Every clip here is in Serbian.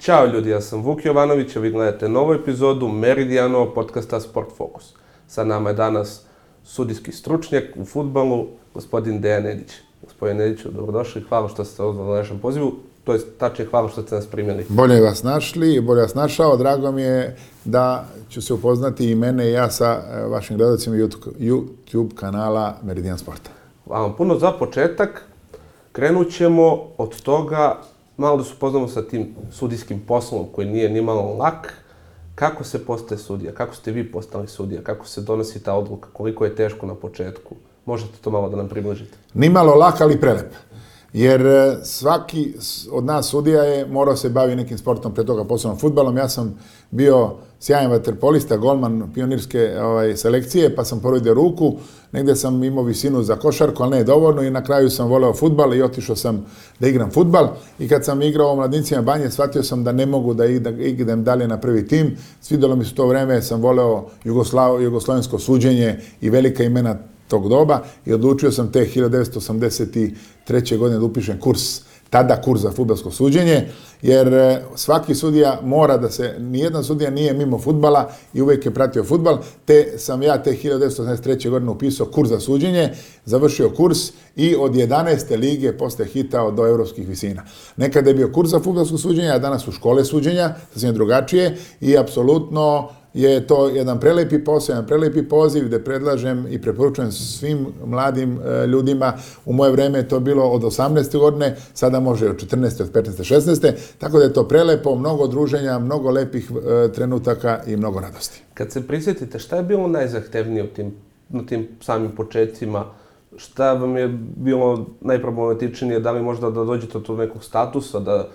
Ćao ljudi, ja sam Vuk Jovanović, a vi gledate novu epizodu Meridijanovog podcasta Sport Focus. Sa nama je danas sudijski stručnjak u futbalu, gospodin Dejan Edić. Gospodin Ediću, dobrodošli, hvala što ste ovdje na našem pozivu, to je tačnije hvala što ste nas primili. Bolje vas našli, bolje vas našao, drago mi je da ću se upoznati i mene i ja sa e, vašim gledalcima YouTube kanala Meridian Sporta. Hvala vam puno za početak. Krenut ćemo od toga malo da se upoznamo sa tim sudijskim poslom koji nije ni malo lak. Kako se postaje sudija? Kako ste vi postali sudija? Kako se donosi ta odluka? Koliko je teško na početku? Možete to malo da nam približite? Ni malo lak, ali prelep. Jer e, svaki od nas sudija je morao se bavi nekim sportom, pre toga posebno futbalom. Ja sam bio sjajan vaterpolista, golman pionirske ovaj, selekcije, pa sam porodio ruku. Negde sam imao visinu za košarku, ali ne dovoljno i na kraju sam voleo futbal i otišao sam da igram futbal. I kad sam igrao u mladincima banje, shvatio sam da ne mogu da idem dalje na prvi tim. Svidelo mi se to vreme, sam voleo Jugoslav, jugoslovensko suđenje i velika imena tog doba i odlučio sam te 1983. godine da upišem kurs tada kurs za futbalsko suđenje, jer e, svaki sudija mora da se, nijedan sudija nije mimo futbala i uvijek je pratio futbal, te sam ja te 1983. godine upisao kurs za suđenje, završio kurs i od 11. lige posle hitao do evropskih visina. Nekada je bio kurs za futbalsko suđenje, a danas su škole suđenja, sasvim drugačije i apsolutno je to jedan prelepi posao, jedan prelepi poziv gde predlažem i preporučujem svim mladim e, ljudima. U moje vreme je to bilo od 18. godine, sada može od 14. od 15. 16. Tako da je to prelepo, mnogo druženja, mnogo lepih e, trenutaka i mnogo radosti. Kad se prisjetite, šta je bilo najzahtevnije u tim, na tim samim početcima? Šta vam je bilo najproblematičnije? Da li možda da dođete do nekog statusa, da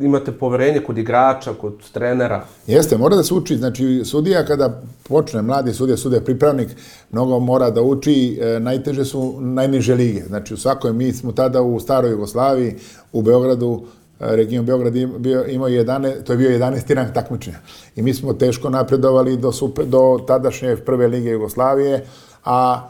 imate poverenje kod igrača, kod trenera. Jeste, mora da se uči. Znači, sudija kada počne, mladi sudija, sudija pripravnik, mnogo mora da uči. E, najteže su najniže lige. Znači, u svakoj, mi smo tada u staroj Jugoslaviji, u Beogradu, e, region Beograd bio, imao 11, to je bio 11. rang takmičenja. I mi smo teško napredovali do, super, do tadašnje prve lige Jugoslavije, a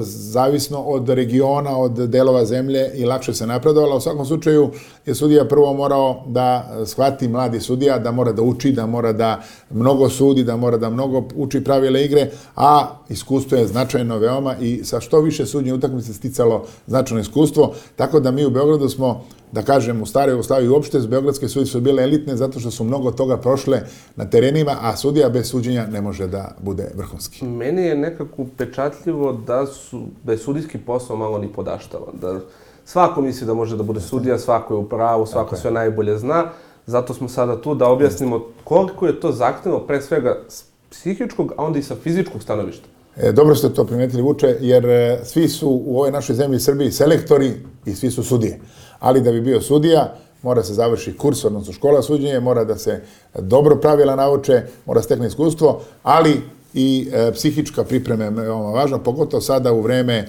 zavisno od regiona, od delova zemlje i lakše se napredovalo. U svakom slučaju je sudija prvo morao da shvati mladi sudija, da mora da uči, da mora da mnogo sudi, da mora da mnogo uči pravile igre, a iskustvo je značajno veoma i sa što više sudnje utakmice sticalo značajno iskustvo, tako da mi u Beogradu smo da kažem, u staroj Jugoslaviji uopšte, Beogradske sudi su bile elitne zato što su mnogo toga prošle na terenima, a sudija bez suđenja ne može da bude vrhunski. Meni je nekako upečatljivo da, su, da je sudijski posao malo ni podaštavan. Da svako misli da može da bude sudija, svako je u pravu, svako sve najbolje zna. Zato smo sada tu da objasnimo koliko je to zahtevno, pre svega s psihičkog, a onda i sa fizičkog stanovišta. E, dobro ste to primetili, Vuče, jer e, svi su u ovoj našoj zemlji Srbiji selektori i svi su sudije ali da bi bio sudija, mora se završi kurs, odnosno škola suđenja, mora da se dobro pravila nauče, mora stekne iskustvo, ali i e, psihička priprema je veoma važna, pogotovo sada u vreme e,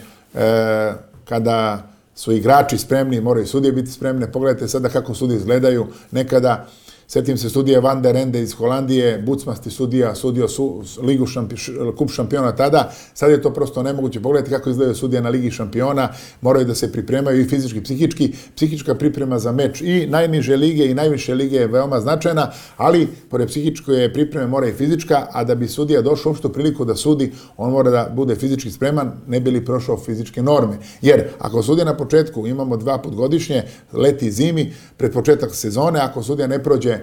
kada su igrači spremni, moraju sudije biti spremne. Pogledajte sada kako sudije izgledaju. Nekada Sjetim se studije Van der Ende iz Holandije, bucmasti sudija, sudio su, ligu šampi, kup šampiona tada. Sad je to prosto nemoguće. Pogledajte kako izgledaju sudije na ligi šampiona. Moraju da se pripremaju i fizički, psihički. Psihička priprema za meč i najniže lige i najviše lige je veoma značajna, ali pored psihičke pripreme mora i fizička, a da bi sudija došao uopšte priliku da sudi, on mora da bude fizički spreman, ne bi li prošao fizičke norme. Jer ako sudija na početku imamo dva put godišnje, leti zimi, pred početak sezone, ako sudija ne prođe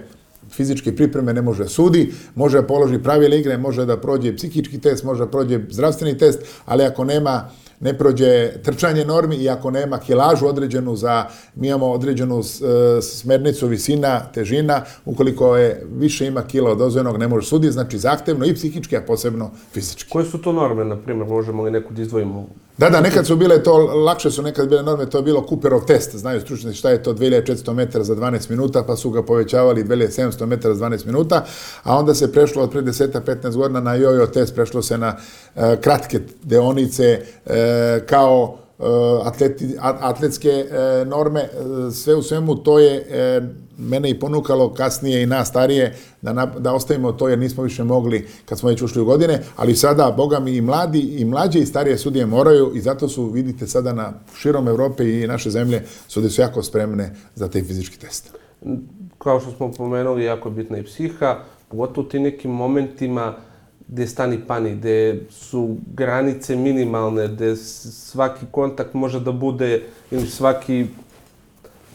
fizičke pripreme ne može sudi, može da položi pravile igre, može da prođe psihički test, može da prođe zdravstveni test, ali ako nema ne prođe trčanje normi i ako nema kilažu određenu za, mi imamo određenu e, smernicu visina, težina, ukoliko je više ima kila od dozvojenog, ne može suditi, znači zahtevno i psihički, a posebno fizički. Koje su to norme, na primjer, možemo li neku da izdvojimo? Da, da, nekad su bile to, lakše su nekad bile norme, to je bilo Cooperov test, znaju stručnici šta je to 2400 metara za 12 minuta, pa su ga povećavali 2700 metara za 12 minuta, a onda se prešlo od pre 10-15 godina na jojo test, prešlo se na uh, kratke deonice, uh, kao atleti, atletske uh, norme, sve u svemu to je mene i ponukalo kasnije i nas starije da, na, da ostavimo to jer nismo više mogli kad smo već ušli u godine, ali sada, boga mi, i mladi, i mlađe i starije sudije moraju i zato su, vidite, sada na širom Evrope i naše zemlje, sudije su jako spremne za taj fizički test. Kao što smo pomenuli, jako je bitna i psiha, pogotovo u tim nekim momentima gde stani pani, gde su granice minimalne, gde svaki kontakt može da bude, ili svaki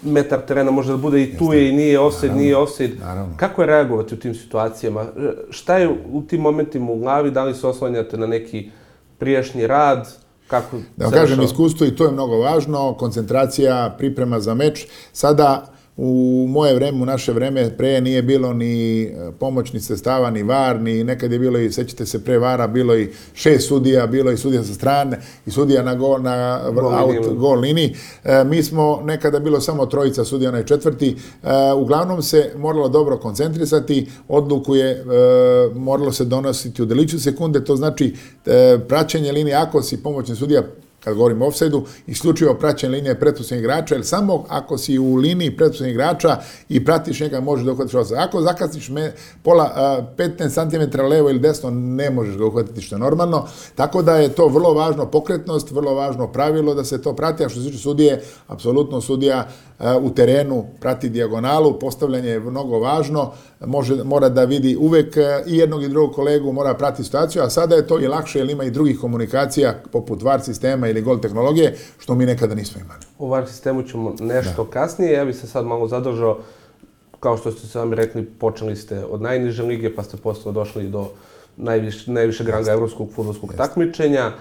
metar terena može da bude i tu je i nije offside, nije offside. Naravno. Kako je reagovati u tim situacijama? Šta je u tim momentima u glavi? Da li se oslanjate na neki prijašnji rad? Kako da vam kažem, iskustvo i to je mnogo važno, koncentracija, priprema za meč. Sada u moje vreme, u naše vreme, pre nije bilo ni e, pomoćni sestava, ni var, ni nekad je bilo i, sećate se, pre vara, bilo i šest sudija, bilo i sudija sa strane, i sudija na gol, na gol, out, gol liniji. E, mi smo, nekada bilo samo trojica sudija, onaj četvrti. E, uglavnom se moralo dobro koncentrisati, odluku je e, moralo se donositi u deliću sekunde, to znači e, praćenje linije, ako si pomoćni sudija kad govorimo o offside-u, isključivo praćenje linije pretpostavnih igrača, jer samo ako si u liniji pretpostavnih igrača i pratiš njega, možeš da uhvatiš offside. Ako zakasniš me, pola, a, 15 cm levo ili desno, ne možeš ga uhvatiti što je normalno. Tako da je to vrlo važno pokretnost, vrlo važno pravilo da se to prati, a što se tiče sudije, apsolutno sudija u terenu prati dijagonalu, postavljanje je mnogo važno, može, mora da vidi uvek i jednog i drugog kolegu, mora prati situaciju, a sada je to i lakše jer ima i drugih komunikacija poput VAR sistema ili gol tehnologije, što mi nekada nismo imali. U VAR sistemu ćemo nešto da. kasnije, ja bih se sad malo zadržao, kao što ste sami rekli, počeli ste od najniže lige, pa ste posle došli do najviše, najvišeg ranga evropskog futbolskog takmičenja.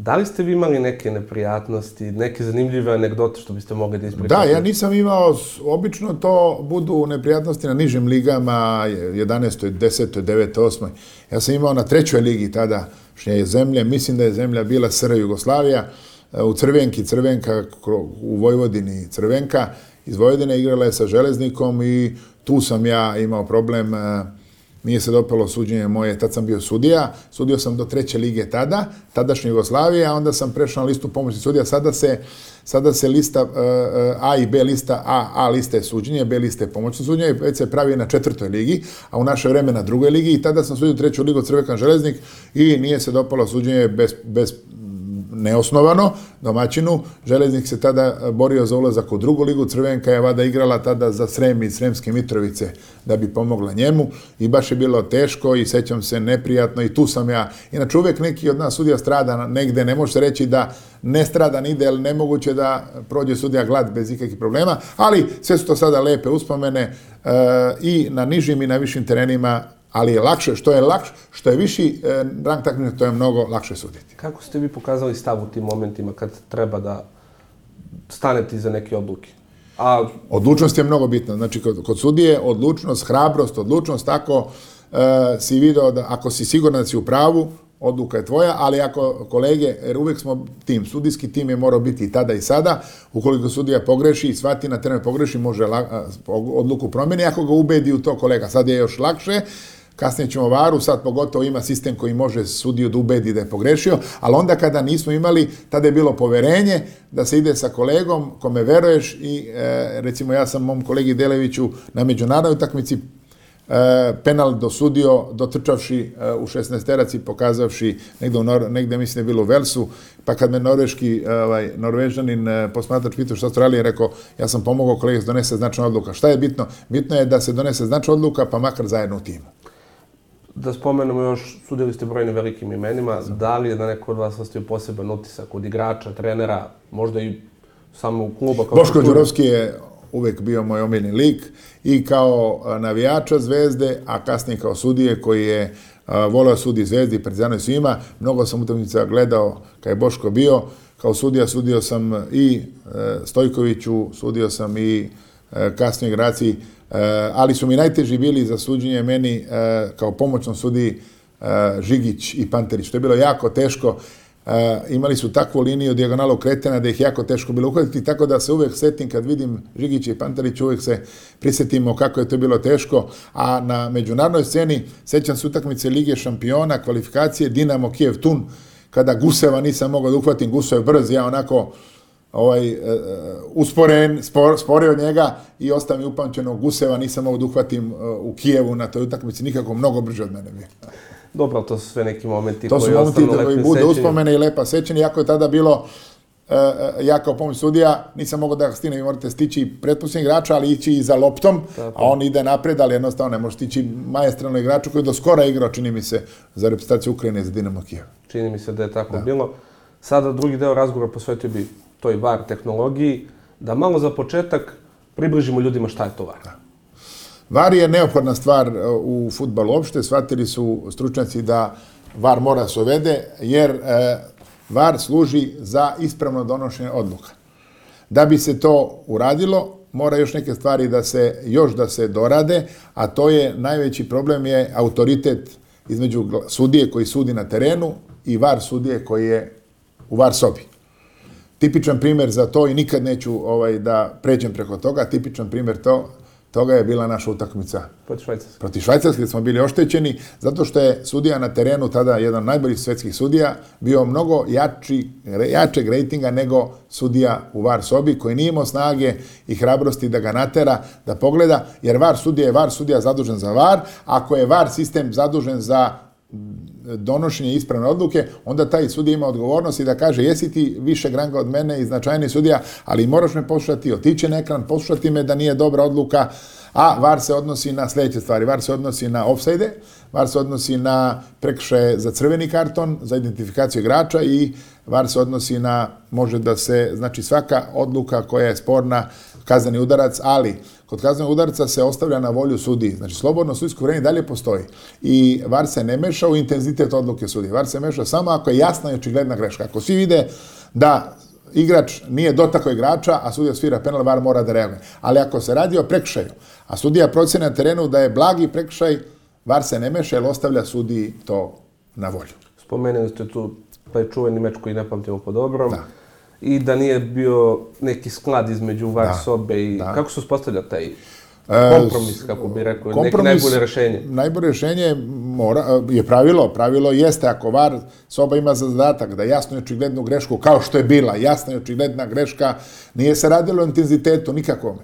Da li ste vi imali neke neprijatnosti, neke zanimljive anegdote što biste mogli da ispričate? Da, ja nisam imao, obično to budu neprijatnosti na nižim ligama, 11. 10. 9. 8. Ja sam imao na trećoj ligi tada, što je zemlja, mislim da je zemlja bila SR Jugoslavija, u Crvenki, Crvenka u Vojvodini, Crvenka iz Vojvodine igrala je sa Železnikom i tu sam ja imao problem nije se dopalo suđenje moje, tad sam bio sudija, sudio sam do treće lige tada, tadašnje Jugoslavije, a onda sam prešao na listu pomoćnih sudija, sada se, sada se lista uh, A i B lista, A, A lista je suđenje, B lista je pomoćno suđenje, već se pravi na četvrtoj ligi, a u naše vreme na drugoj ligi. I tada sam sudio treću ligu Crvekan Železnik i nije se dopalo suđenje bez, bez neosnovano domaćinu. Železnik se tada borio za ulazak u drugu ligu. Crvenka je vada igrala tada za Srem i Sremske Mitrovice da bi pomogla njemu i baš je bilo teško i sećam se neprijatno i tu sam ja. Inače uvek neki od nas sudija strada negde, ne može se reći da ne strada nide, ali nemoguće da prođe sudija glad bez ikakvih problema, ali sve su to sada lepe uspomene e, i na nižim i na višim terenima ali je lakše, što je lakše, što je viši e, rang takmičenja, to je mnogo lakše suditi. Kako ste vi pokazali stav u tim momentima kad treba da stanete iza neke odluke? A... Odlučnost je mnogo bitna. Znači, kod, kod sudije, odlučnost, hrabrost, odlučnost, tako e, si video da ako si siguran da si u pravu, odluka je tvoja, ali ako kolege, jer uvek smo tim, sudijski tim je morao biti i tada i sada, ukoliko sudija pogreši i shvati na terenu pogreši, može la, odluku promeni, ako ga ubedi u to kolega. Sad je još lakše, kasnije ćemo varu, sad pogotovo ima sistem koji može sudiju da ubedi da je pogrešio, ali onda kada nismo imali, tada je bilo poverenje da se ide sa kolegom kome veruješ i e, recimo ja sam mom kolegi Deleviću na međunarodnoj utakmici e, penal dosudio, dotrčavši e, u 16 teraci, pokazavši negde, u Nor negde mislim da je bilo u Velsu, pa kad me norveški, ovaj, norvežanin e, posmatrač pitao što Australije, rekao, ja sam pomogao kolegi da donese značna odluka. Šta je bitno? Bitno je da se donese značna odluka, pa makar zajedno u timu da spomenemo još, sudili ste brojnim velikim imenima, da li je da neko od vas ostavio poseban utisak od igrača, trenera, možda i samo u kluba? Kao Boško Đurovski je uvek bio moj omiljeni lik i kao navijača Zvezde, a kasnije kao sudije koji je voleo sudi Zvezdi i Partizanu svima. Mnogo sam utakmica gledao kad je Boško bio. Kao sudija sudio sam i e, Stojkoviću, sudio sam i e, Eh, ali su mi najteži bili za suđenje meni eh, kao pomoćnom sudi eh, Žigić i Panterić. To je bilo jako teško. Imali su takvu liniju dijagonalu kretena da ih jako teško bilo uhvatiti, tako da se uvek setim kad vidim Žigića i Panterić, uvek se prisetimo kako je to bilo teško. A na međunarodnoj sceni sećam se utakmice Lige šampiona, kvalifikacije Dinamo Kijev Tun, kada Guseva nisam mogao da uhvatim, Gusev brz, ja onako ovaj, uh, usporen, spor, sporio njega i ostao mi upamćeno Guseva, nisam mogu da uhvatim uh, u Kijevu na toj utakmici, nikako mnogo brže od mene bio. Dobro, to su sve neki momenti to koji ostanu su momenti koji bude uspomene i lepa sećanja, iako je tada bilo e, ja kao pomoć sudija nisam mogao da stignem, vi morate stići pretposljednjeg igrača, ali ići i za loptom, Tako. a on ide napred, ali jednostavno ne može stići majestralno igraču koji je do skora igrao, čini mi se, za reprezentaciju Ukrajine za Dinamo Kijev. Čini mi se da je tako bilo. Sada drugi deo razgovora posvetio bi toj VAR tehnologiji, da malo za početak približimo ljudima šta je to VAR. VAR je neophodna stvar e, u futbalu uopšte, shvatili su stručnjaci da VAR mora se uvede, jer e, VAR služi za ispravno donošenje odluka. Da bi se to uradilo, mora još neke stvari da se, još da se dorade, a to je, najveći problem je autoritet između sudije koji sudi na terenu i VAR sudije koji je u VAR sobi. Tipičan primjer za to i nikad neću ovaj, da pređem preko toga, tipičan primjer to, toga je bila naša utakmica. Protiv Švajcarske. protiv Švajcarske, smo bili oštećeni, zato što je sudija na terenu, tada jedan od najboljih svetskih sudija, bio mnogo jači, jačeg rejtinga nego sudija u VAR sobi, koji nije imao snage i hrabrosti da ga natera, da pogleda, jer VAR sudija je VAR sudija zadužen za VAR, ako je VAR sistem zadužen za donošenje ispravne odluke, onda taj sudija ima odgovornost i da kaže jesi ti više granga od mene i značajni sudija, ali moraš me poslušati, otići na ekran, poslušati me da nije dobra odluka, a VAR se odnosi na sljedeće stvari. VAR se odnosi na offside, VAR se odnosi na prekršaje za crveni karton, za identifikaciju igrača i VAR se odnosi na, može da se, znači svaka odluka koja je sporna, kazneni udarac, ali kod kaznenog udarca se ostavlja na volju sudiji. Znači, slobodno sudijsko vreme i dalje postoji. I VAR se ne meša u intenzitet odluke sudije. VAR se meša samo ako je jasna i očigledna greška. Ako svi vide da igrač nije dotakao igrača, a sudija svira penal, VAR mora da reaguje. Ali ako se radi o prekršaju, a sudija procene na terenu da je blagi prekršaj, VAR se ne meša jer ostavlja sudiji to na volju. Spomenuli ste tu taj čuveni meč koji ne pamtimo po dobrom. Da. I da nije bio neki sklad između VAR Da, sobe i... da. Kako se uspostavlja taj E, kompromis, kako bi rekao, neki najbolje rešenje? Najbolje rešenje mora, je pravilo. Pravilo jeste ako VAR soba ima za zadatak da jasno i očiglednu grešku, kao što je bila jasna i očigledna greška, nije se radilo o intenzitetu nikakvome.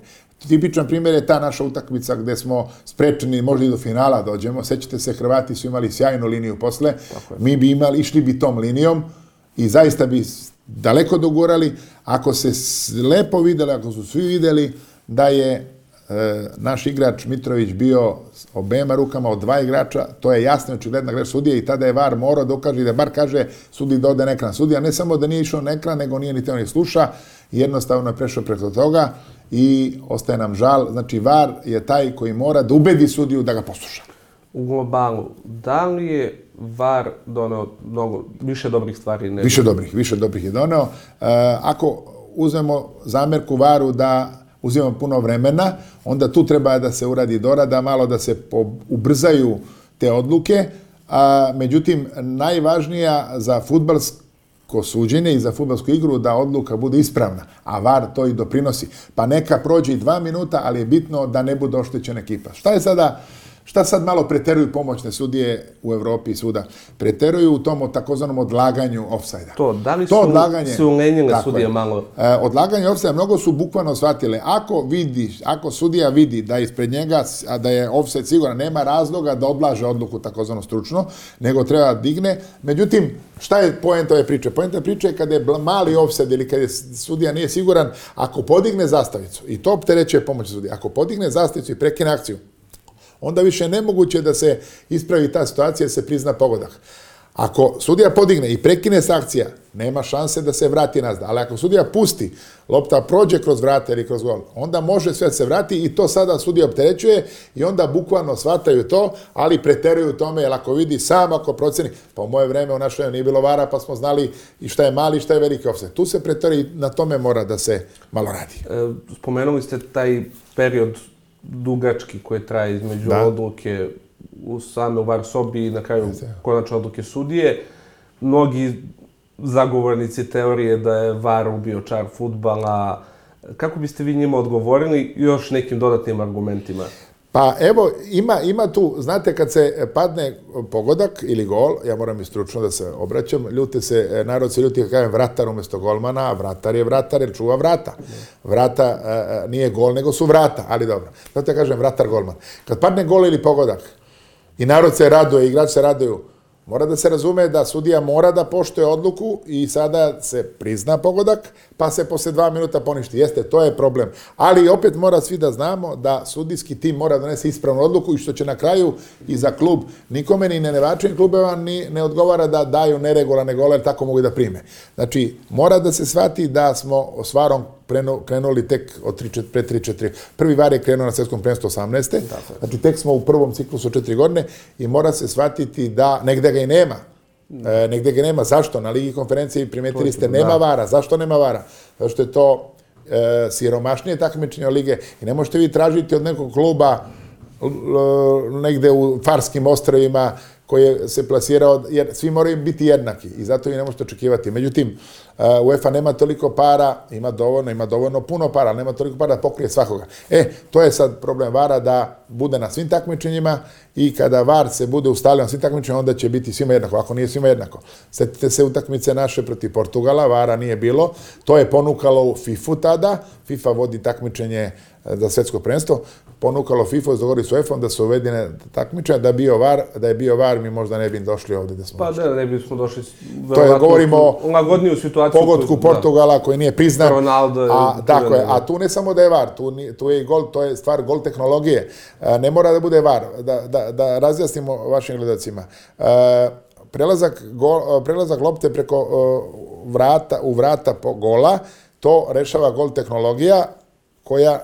Tipičan primjer je ta naša utakmica gde smo sprečeni možda i do finala dođemo. Sećate se, Hrvati su imali sjajnu liniju posle. Mi bi imali, išli bi tom linijom i zaista bi daleko dogurali. Ako se lepo videli, ako su svi videli da je e, naš igrač Mitrović bio obema rukama od dva igrača, to je jasno očigledna greš sudije i tada je VAR morao da ukaže da bar kaže sudi da ode na ekran. Sudija ne samo da nije išao na ekran, nego nije ni teo ni sluša, jednostavno je prešao preko toga i ostaje nam žal. Znači, VAR je taj koji mora da ubedi sudiju da ga posluša. U globalu, da li je VAR donao mnogo, više dobrih stvari nego... Više dobrih, više dobrih je doneo. E, ako uzmemo zamerku varu da uzimamo puno vremena, onda tu treba da se uradi dorada, malo da se po, ubrzaju te odluke. A, međutim, najvažnija za futbalsko suđenje i za futbalsku igru da odluka bude ispravna, a VAR to i doprinosi. Pa neka prođe i dva minuta, ali je bitno da ne bude oštećena ekipa. Šta je sada Šta sad malo preteruju pomoćne sudije u Evropi i svuda? Preteruju u tom takozvanom odlaganju ofsajda. To, da li To su odlaganje, se ulenjile tako sudije je. malo? E, odlaganje ofsajda mnogo su bukvalno shvatile. Ako vidi, ako sudija vidi da je ispred njega, a da je ofsajd siguran, nema razloga da odlaže odluku takozvano stručno, nego treba da digne. Međutim, šta je poenta ove priče? Poenta priče je kada je mali ofsajd ili kada je sudija nije siguran, ako podigne zastavicu, i to opterećuje pomoć sudija, ako podigne zastavicu i prekine akciju, onda više nemoguće da se ispravi ta situacija, da se prizna pogodak. Ako sudija podigne i prekine se akcija, nema šanse da se vrati nazad. Ali ako sudija pusti, lopta prođe kroz vrata ili kroz gol, onda može sve da se vrati i to sada sudija opterećuje i onda bukvalno shvataju to, ali preteruju tome, jer ako vidi sam, ako proceni, pa u moje vreme u našoj nije bilo vara, pa smo znali i šta je mali šta je veliki offset. Tu se preteruje i na tome mora da se malo radi. E, spomenuli ste taj period dugački koji traje između Da. odluke u same u VAR sobi i na kraju konačne odluke sudije. Mnogi zagovornici teorije da je VAR ubio čar futbala. Kako biste vi njima odgovorili još nekim dodatnim argumentima? Pa evo, ima, ima tu, znate, kad se padne pogodak ili gol, ja moram i stručno da se obraćam, ljute se, e, narod se ljuti kad kažem vratar umjesto golmana, a vratar je vratar jer čuva vrata. Vrata e, e, nije gol, nego su vrata, ali dobro. Zato ja kažem vratar golman. Kad padne gol ili pogodak i narod se raduje, igrač se raduju, Mora da se razume da sudija mora da poštuje odluku i sada se prizna pogodak, pa se posle dva minuta poništi. Jeste, to je problem. Ali opet mora svi da znamo da sudijski tim mora da donese ispravnu odluku i što će na kraju i za klub nikome ni nenevačenim klubeva ni ne odgovara da daju neregulane gole, tako mogu da prime. Znači, mora da se shvati da smo s varom krenuli tek od 3, pre 3-4. Prvi var je krenuo na svetskom prvenstvu 18. Znači, tek smo u prvom ciklusu četiri godine i mora se shvatiti da negde ga i nema. E, negde ga nema. Zašto? Na Ligi konferencije primetili ste nema da. vara. Zašto nema vara? Zato što je to e, siromašnije takmičenje lige i ne možete vi tražiti od nekog kluba negde u Farskim ostrovima koji se plasirao, jer svi moraju biti jednaki i zato i ne možete očekivati. Međutim, uh, UEFA nema toliko para, ima dovoljno, ima dovoljno puno para, nema toliko para da pokrije svakoga. E, to je sad problem VARA da bude na svim takmičenjima i kada VAR se bude ustalio na svim takmičenjima, onda će biti svima jednako. Ako nije svima jednako. Sjetite se utakmice naše protiv Portugala, VARA nije bilo. To je ponukalo u FIFA tada. FIFA vodi takmičenje za svetsko prvenstvo, ponukalo FIFA s dogovori s UEFA da su uvedene takmičenja, da, bio var, da je bio var, mi možda ne bi došli ovde da smo Pa da, ne bismo došli to je, govorimo o lagodniju situaciju. Pogodku koju, Portugala da. koji nije priznat. Ronaldo. A, tako je, a tu ne samo da je var, tu, tu je i gol, to je stvar gol tehnologije. Ne mora da bude var, da, da, da razjasnimo vašim gledacima. Prelazak, gol, prelazak lopte preko vrata, u vrata po gola, to rešava gol tehnologija koja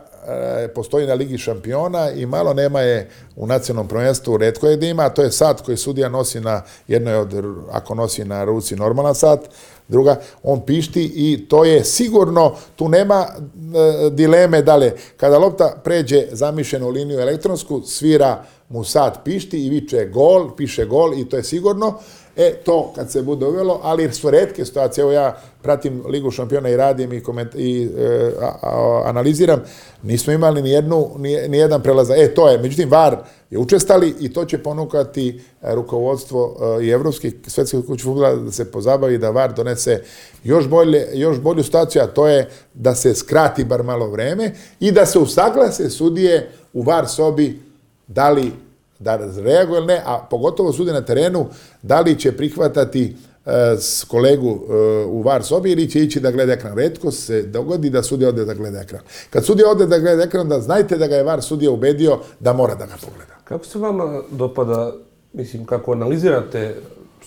postoji na Ligi šampiona i malo nema je u nacionalnom prvenstvu, redko je da ima, to je sat koji sudija nosi na jednoj od, ako nosi na ruci normalan sat, druga, on pišti i to je sigurno, tu nema e, dileme dale. Kada lopta pređe zamišljenu liniju elektronsku, svira mu sat pišti i viče gol, piše gol i to je sigurno. E, to kad se bude uvelo, ali su redke situacije, evo ja pratim Ligu šampiona i radim i, koment, i e, a, a, analiziram, nismo imali ni, jednu, ni, ni jedan prelazak. E, to je, međutim, VAR je učestali i to će ponukati e, rukovodstvo e, i Evropske svetske kuće futbola da se pozabavi da VAR donese još, bolje, još bolju situaciju, a to je da se skrati bar malo vreme i da se usaglase sudije u VAR sobi da li da reaguje ili ne, a pogotovo sude na terenu, da li će prihvatati e, s kolegu e, u VAR sobi ili će ići da gleda ekran. Redko se dogodi da sudija ode da gleda ekran. Kad sudija ode da gleda ekran, da znajte da ga je VAR sudija ubedio da mora da ga pogleda. Kako se vama dopada, mislim, kako analizirate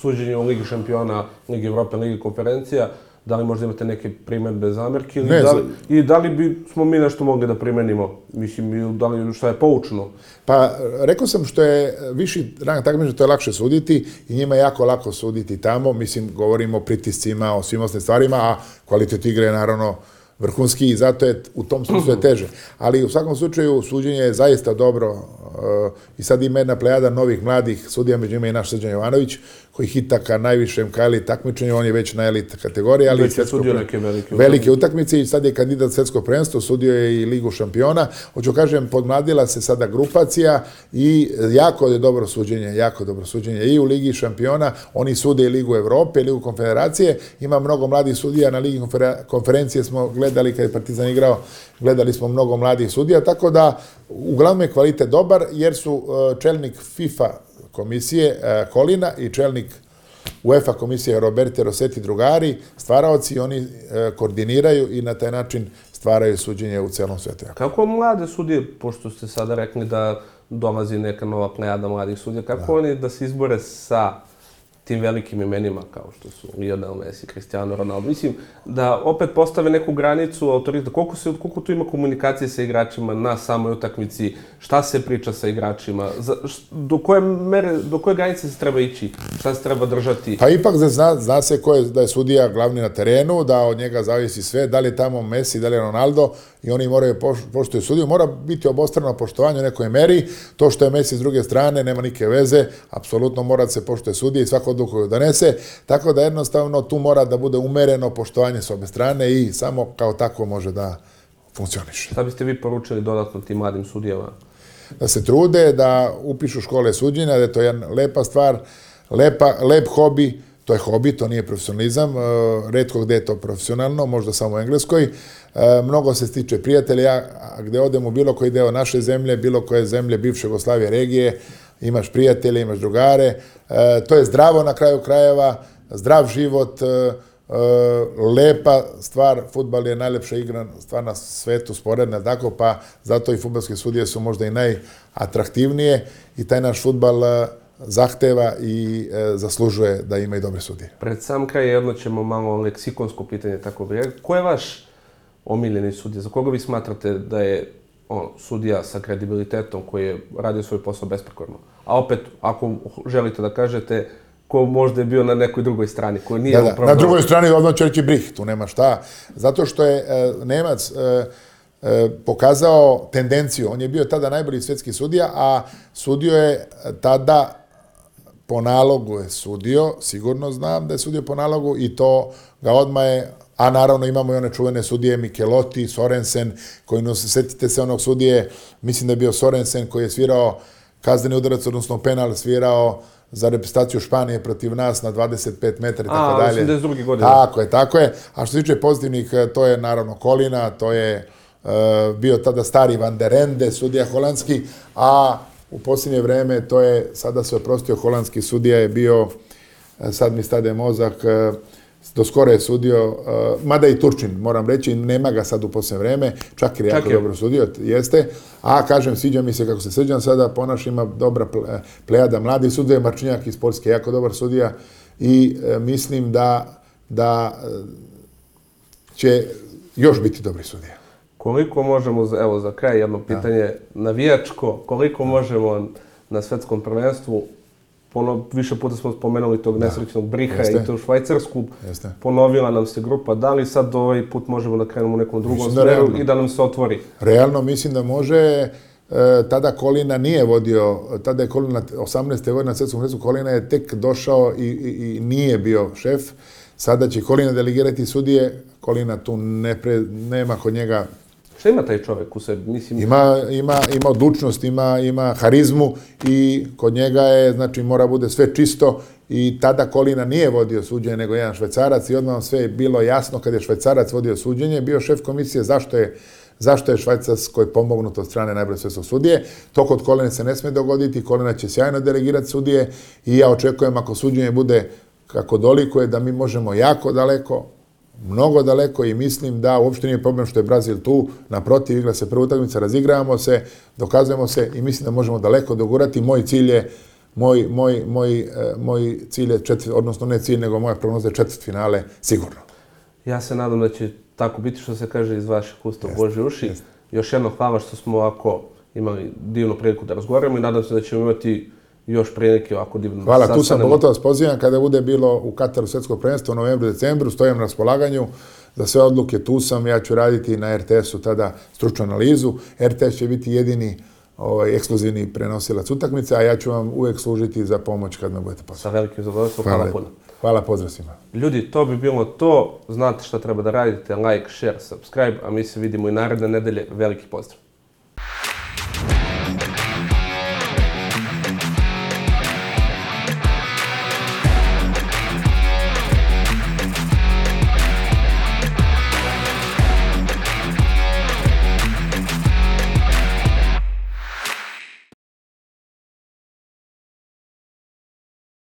suđenje u Ligi šampiona, Ligi Evrope, Ligi konferencija, da li možda imate neke primedbe, zamerke ili ne, da li, i da li bi smo mi nešto mogli da primenimo, mislim, da li šta je poučno? Pa, rekao sam što je viši rang takmičenja, to je lakše suditi i njima je jako lako suditi tamo, mislim, govorimo o pritiscima, o svim osnovnim stvarima, a kvalitet igre je naravno vrhunski i zato je u tom smislu je teže. Ali u svakom slučaju suđenje je zaista dobro uh, i sad ima jedna plejada novih mladih sudija, među njima i naš Srđan Jovanović, koji hita ka najvišem elit takmičenju, on je već na elit kategoriji, ali već je sudio neke velike, velike utakmice. i sad je kandidat svetskog prvenstva, sudio je i Ligu šampiona. Hoću kažem, podmladila se sada grupacija i jako je dobro suđenje, jako dobro suđenje i u Ligi šampiona, oni sude i Ligu Evrope, i Ligu konfederacije, ima mnogo mladih sudija, na Ligi konferencije smo gledali kad je Partizan igrao, gledali smo mnogo mladih sudija, tako da uglavnom je kvalitet dobar, jer su uh, čelnik FIFA komisije e, Kolina i čelnik UEFA komisije Roberto Rossetti drugari, stvaraoci, oni e, koordiniraju i na taj način stvaraju suđenje u celom svetu. Kako mlade sudije, pošto ste sada rekli da dolazi neka nova plejada mladih sudija, kako da. oni da se izbore sa tim velikim imenima kao što su Lionel Messi, Cristiano Ronaldo. Mislim da opet postave neku granicu autorita. Koliko, se, koliko tu ima komunikacije sa igračima na samoj utakmici? Šta se priča sa igračima? Za, do koje mere, do koje granice se treba ići? Šta se treba držati? Pa ipak zna, zna se ko je, da je sudija glavni na terenu, da od njega zavisi sve, da li je tamo Messi, da li je Ronaldo i oni moraju poštuju sudiju. Mora biti obostrano poštovanje u nekoj meri. To što je Messi s druge strane nema nike veze. Apsolutno mora da se poštuje sudije i svako odluku koju donese. Tako da jednostavno tu mora da bude umereno poštovanje s obe strane i samo kao tako može da funkcioniše. Šta biste vi poručili dodatno tim mladim sudijama? Da se trude, da upišu škole suđenja, da je to jedna lepa stvar, lepa, lep hobi, to je hobi, to nije profesionalizam, e, redko gde je to profesionalno, možda samo u Engleskoj. E, mnogo se stiče prijatelja, ja gde odem u bilo koji deo naše zemlje, bilo koje zemlje bivše Jugoslavije regije, imaš prijatelje, imaš drugare, e, to je zdravo na kraju krajeva, zdrav život, lepa stvar, futbal je najlepša igra stvar na svetu, sporedna, tako, pa zato i futbalske sudije su možda i najatraktivnije i taj naš futbal zahteva i e, zaslužuje da ima i dobre sudije. Pred sam kraj jedno ćemo malo leksikonsko pitanje, tako bi. Ko je vaš omiljeni sudija? Za koga vi smatrate da je on, sudija sa kredibilitetom koji je radio svoj posao besprekorno? A opet, ako želite da kažete, ko možda je bio na nekoj drugoj strani, ko nije Da, da. upravo... Na drugoj strani odmah će reći Brih, tu nema šta. Zato što je e, Nemac e, e, pokazao tendenciju. On je bio tada najbolji svetski sudija, a sudio je tada po nalogu je sudio, sigurno znam da je sudio po nalogu i to ga odmah je, a naravno imamo i one čuvene sudije Mikelotti, Sorensen, koji nos, setite se onog sudije, mislim da je bio Sorensen koji je svirao kazneni udarac, odnosno penal svirao za reprezentaciju Španije protiv nas na 25 metara i tako A, dalje. 82. godine. Tako je, tako je. A što se tiče pozitivnih, e, to je naravno Kolina, to je e, bio tada stari Van der Ende, sudija holandski, a u posljednje vreme to je, sada se oprostio holandski sudija je bio, e, sad mi stade mozak, e, do skoro je sudio, e, mada i Turčin, moram reći, nema ga sad u posljednje vreme, čak je jako je. dobro sudio, jeste, a kažem, sviđa mi se kako se srđan sada ponaša, ima dobra ple- plejada mladi sudija, Marčinjak iz Poljske, jako dobar sudija i mislim da, da će još biti dobri sudija. Koliko možemo, evo za kraj jedno pitanje, navijačko, koliko možemo na svetskom prvenstvu, pono, više puta smo spomenuli tog nesrećnog Briha Jeste. i tu Švajcarsku, Jeste. ponovila nam se grupa, da li sad ovaj put možemo da krenemo u nekom drugom Mislim da smeru realno. i da nam se otvori? Realno mislim da može, e, tada Kolina nije vodio, tada je Kolina 18. godine na svetskom prvenstvu, Kolina je tek došao i, i, i nije bio šef. Sada će Kolina delegirati sudije, Kolina tu ne pre, nema kod njega Šta ima taj čovek u sebi? Mislim, Ima, ima, ima odlučnost, ima, ima harizmu i kod njega je, znači, mora bude sve čisto i tada Kolina nije vodio suđenje nego jedan švajcarac i odmah sve je bilo jasno kad je švajcarac vodio suđenje, bio šef komisije zašto je zašto je Švajcarskoj pomognut od strane najbolje svetskog sudije. To kod Kolina se ne sme dogoditi, Kolina će sjajno delegirati sudije i ja očekujem ako suđenje bude kako dolikuje da mi možemo jako daleko, mnogo daleko i mislim da uopšte nije problem što je Brazil tu, naprotiv igra se prva utakmica, razigravamo se, dokazujemo se i mislim da možemo daleko dogurati. Moj cilj je moj, moj, moj, eh, moj cilj je četvrt, odnosno ne cilj, nego moja prognoza je četvrt finale, sigurno. ja se nadam da će tako biti što se kaže iz vaših usta u Bože uši. Još jedno hvala što smo ovako imali divnu priliku da razgovaramo i nadam se da ćemo imati još prilike ovako divno. Hvala, tu sam pogotovo vas pozivam kada bude bilo u Kataru svetsko prvenstvo u novembru, decembru, stojim na raspolaganju za sve odluke, tu sam, ja ću raditi na RTS-u tada stručnu analizu. RTS će biti jedini ovaj, ekskluzivni prenosilac utakmice, a ja ću vam uvek služiti za pomoć kad me budete poslati. Sa velikim zadovoljstvom, hvala, lepo. puno. Hvala, pozdrav svima. Ljudi, to bi bilo to. Znate šta treba da radite, like, share, subscribe, a mi se vidimo i naredne nedelje. Veliki pozdrav!